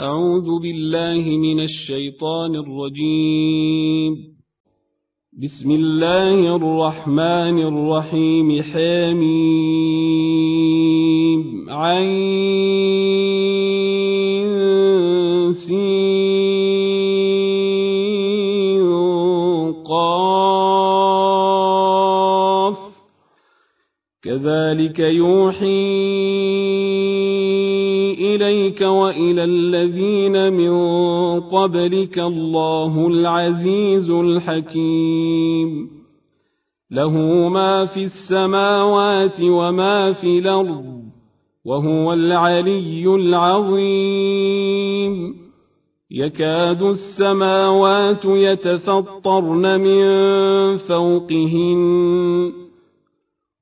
أعوذ بالله من الشيطان الرجيم. بسم الله الرحمن الرحيم. حميم. عين سين قاف. كذلك يوحي إليك وإلى الذين من قبلك الله العزيز الحكيم. له ما في السماوات وما في الأرض وهو العلي العظيم. يكاد السماوات يتفطرن من فوقهن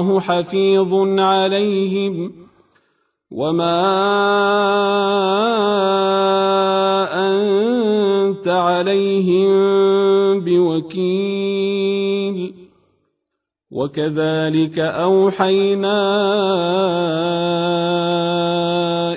الله حفيظ عليهم وما أنت عليهم بوكيل وكذلك أوحينا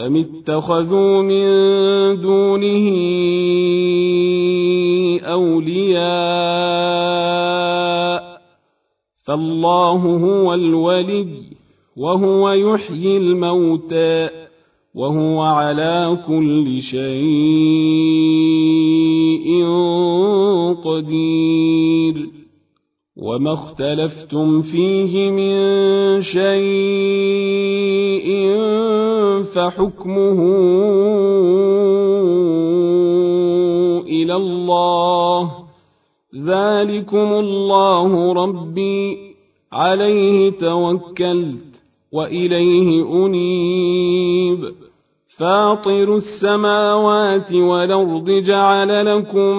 أم اتخذوا من دونه أولياء فالله هو الولي وهو يحيي الموتى وهو على كل شيء قدير وما اختلفتم فيه من شيء فحكمه إلى الله. ذلكم الله ربي. عليه توكلت وإليه أنيب. فاطر السماوات والأرض جعل لكم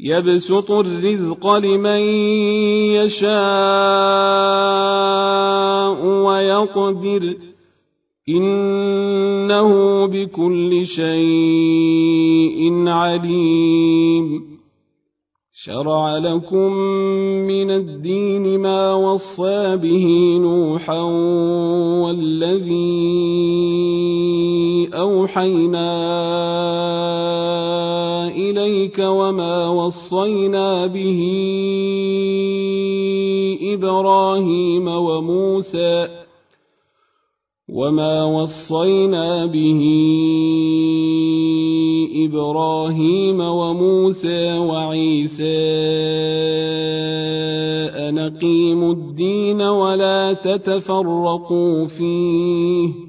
يبسط الرزق لمن يشاء ويقدر. إنه بكل شيء عليم. شرع لكم من الدين ما وصى به نوحا والذي أوحينا اليك وما وصينا به إبراهيم وموسى وما وصينا به إبراهيم وموسى وعيسى أن أقيموا الدين ولا تتفرقوا فيه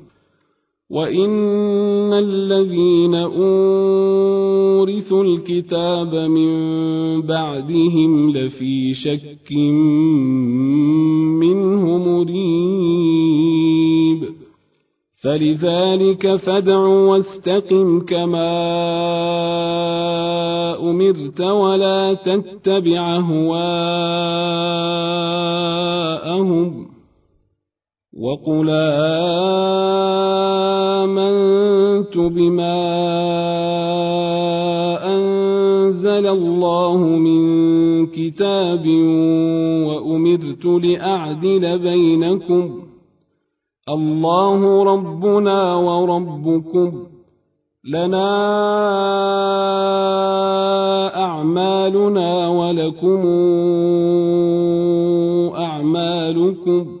وإن الذين أورثوا الكتاب من بعدهم لفي شك منه مريب فلذلك فادع واستقم كما أمرت ولا تتبع أهواءهم وقل آمنت بما أنزل الله من كتاب وأمرت لأعدل بينكم الله ربنا وربكم لنا أعمالنا ولكم أعمالكم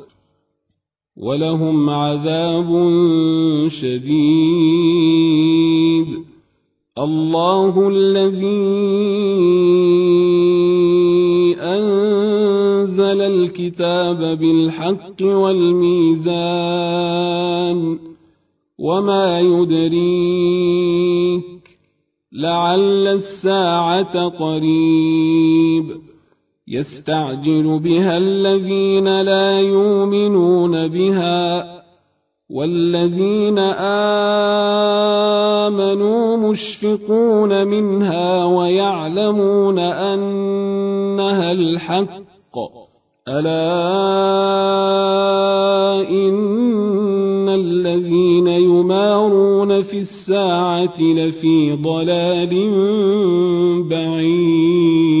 ولهم عذاب شديد. الله الذي أنزل الكتاب بالحق والميزان وما يدريك لعل الساعة قريب. يستعجل بها الذين لا يؤمنون بها والذين آمنوا مشفقون منها ويعلمون أنها الحق. ألا إن الذين يمارون في الساعة لفي ضلال بعيد.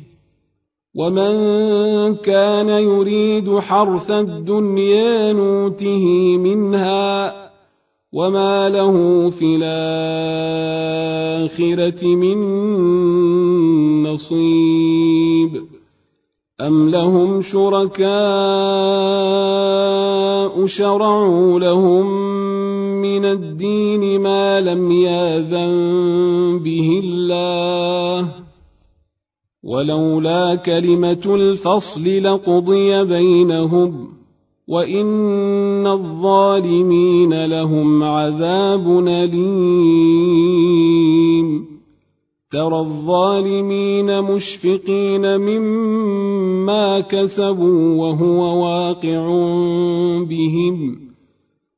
ومن كان يريد حرث الدنيا نوته منها وما له في الآخرة من نصيب أم لهم شركاء شرعوا لهم من الدين ما لم ياذن به الله ولولا كلمة الفصل لقضي بينهم وإن الظالمين لهم عذاب أليم. ترى الظالمين مشفقين مما كسبوا وهو واقع بهم.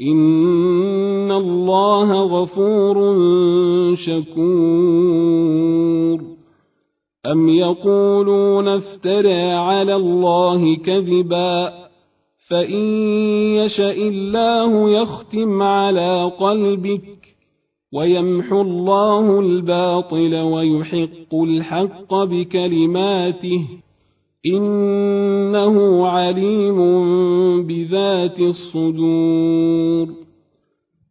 إن الله غفور شكور أم يقولون افترى على الله كذبا فإن يشأ الله يختم على قلبك ويمحو الله الباطل ويحق الحق بكلماته إنه عليم بذات الصدور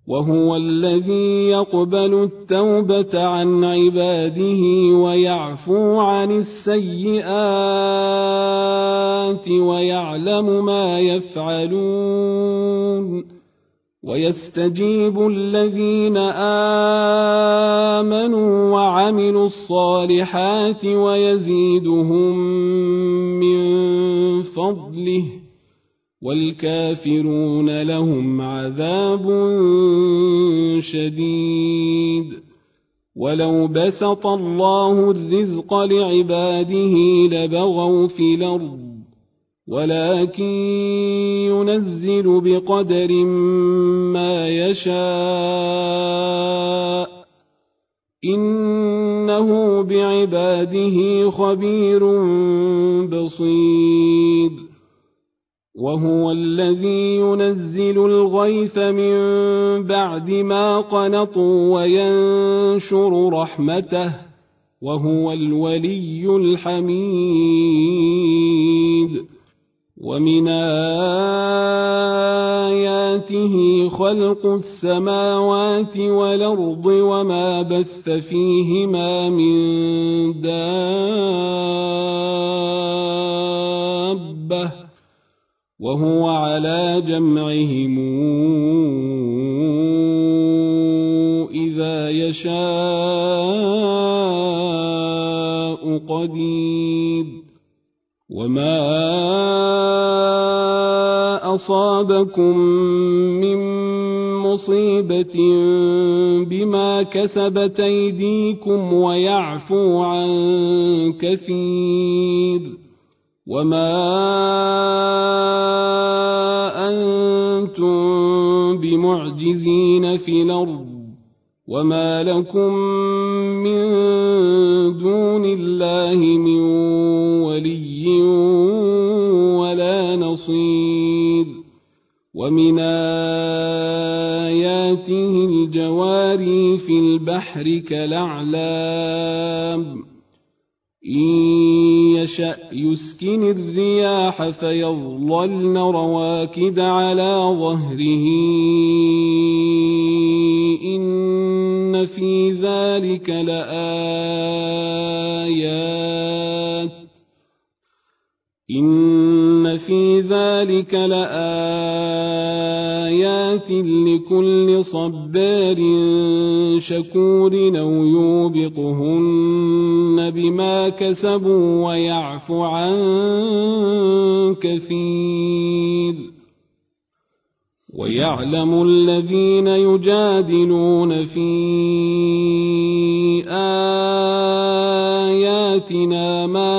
وهو الذي يقبل التوبة عن عباده ويعفو عن السيئات ويعلم ما يفعلون. ويستجيب الذين آمنوا وعملوا الصالحات ويزيدهم من فضله والكافرون لهم عذاب شديد. ولو بسط الله الرزق لعباده لبغوا في الأرض ولكن ينزل بقدر ما يشاء. إنه بعباده خبير بصير. وهو الذي ينزل الغيث من بعد ما قنطوا وينشر رحمته. وهو الولي الحميد. ومن آياته خلق السماوات والأرض وما بث فيهما من دابة وهو على جمعهم إذا يشاء قدير وما أصابكم من مصيبة بما كسبت أيديكم ويعفو عن كثير وما أنتم بمعجزين في الأرض وما لكم من دون الله من ولي ومن آياته الجواري في البحر كالأعلام. إن يشأ يسكن الرياح فيظللن رواكد على ظهره. إن في ذلك لآيات. في ذلك لآيات لكل صبار شكور أو يوبقهن بما كسبوا ويعفو عن كثير ويعلم الذين يجادلون في آياتنا ما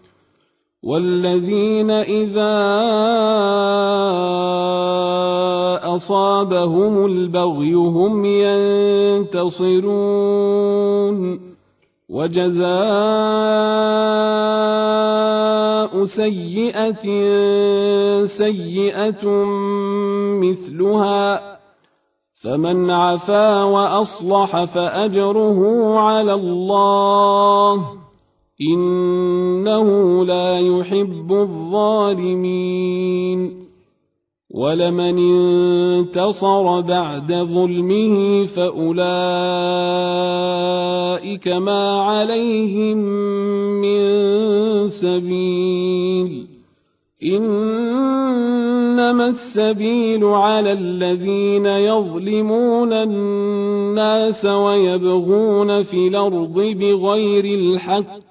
والذين إذا أصابهم البغي هم ينتصرون. وجزاء سيئة سيئة مثلها. فمن عفا وأصلح فأجره على الله. إنه لا يحب الظالمين. ولمن انتصر بعد ظلمه فأولئك ما عليهم من سبيل. إنما السبيل على الذين يظلمون الناس ويبغون في الأرض بغير الحق.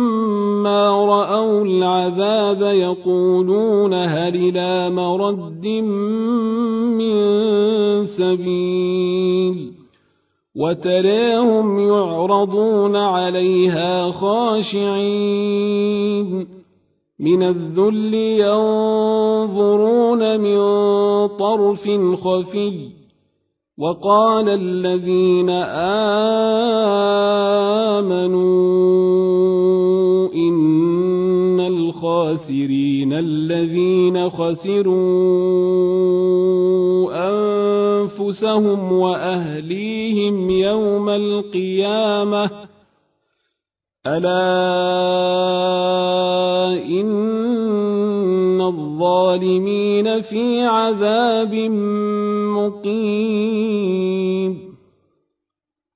رأوا العذاب يقولون هل إلى مرد من سبيل وتراهم يعرضون عليها خاشعين من الذل ينظرون من طرف خفي وقال الذين آمنوا إن الخاسرين الذين خسروا أنفسهم وأهليهم يوم القيامة ألا إن الظالمين في عذاب مقيم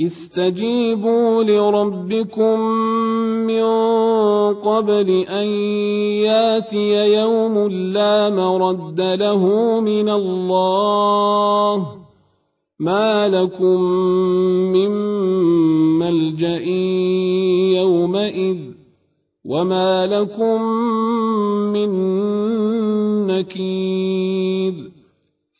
استجيبوا لربكم من قبل أن ياتي يوم لا مرد له من الله ما لكم من ملجأ يومئذ وما لكم من نكير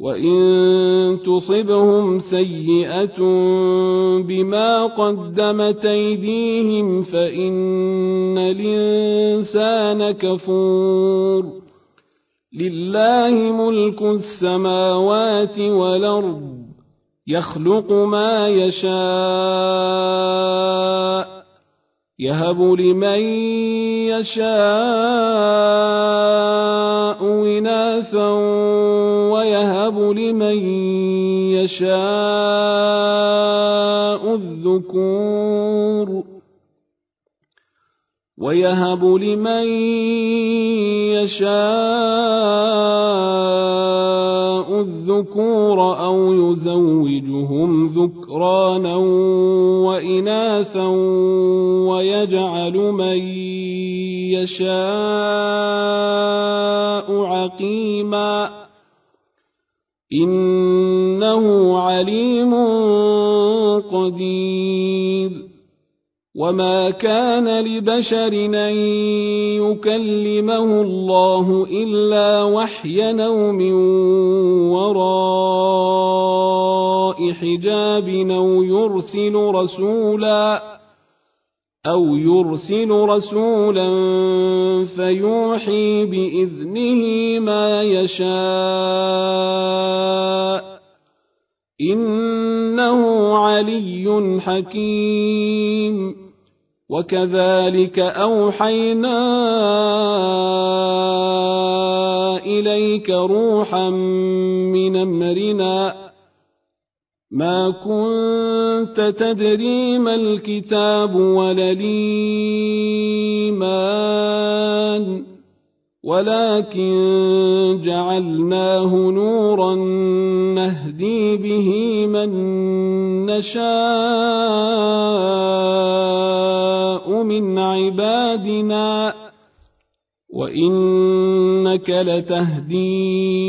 وإن تصبهم سيئة بما قدمت أيديهم فإن الإنسان كفور لله ملك السماوات والأرض يخلق ما يشاء يهب لمن يشاء إناثا ويهب لمن يشاء الذكور. ويهب لمن يشاء الذكور أو يزوجهم ذكرانا وإناثا ويجعل من يشاء عقيما إنه عليم قدير وما كان لبشر ان يكلمه الله الا وحيا أو من وراء حجاب أو يرسل رسولا أو يرسل رسولا فيوحي باذنه ما يشاء انه علي حكيم وكذلك أوحينا إليك روحا من أمرنا. ما كنت تدري ما الكتاب ولا الإيمان. ولكن جعلناه نورا نهدي به من نشاء من عبادنا وإنك لتهدي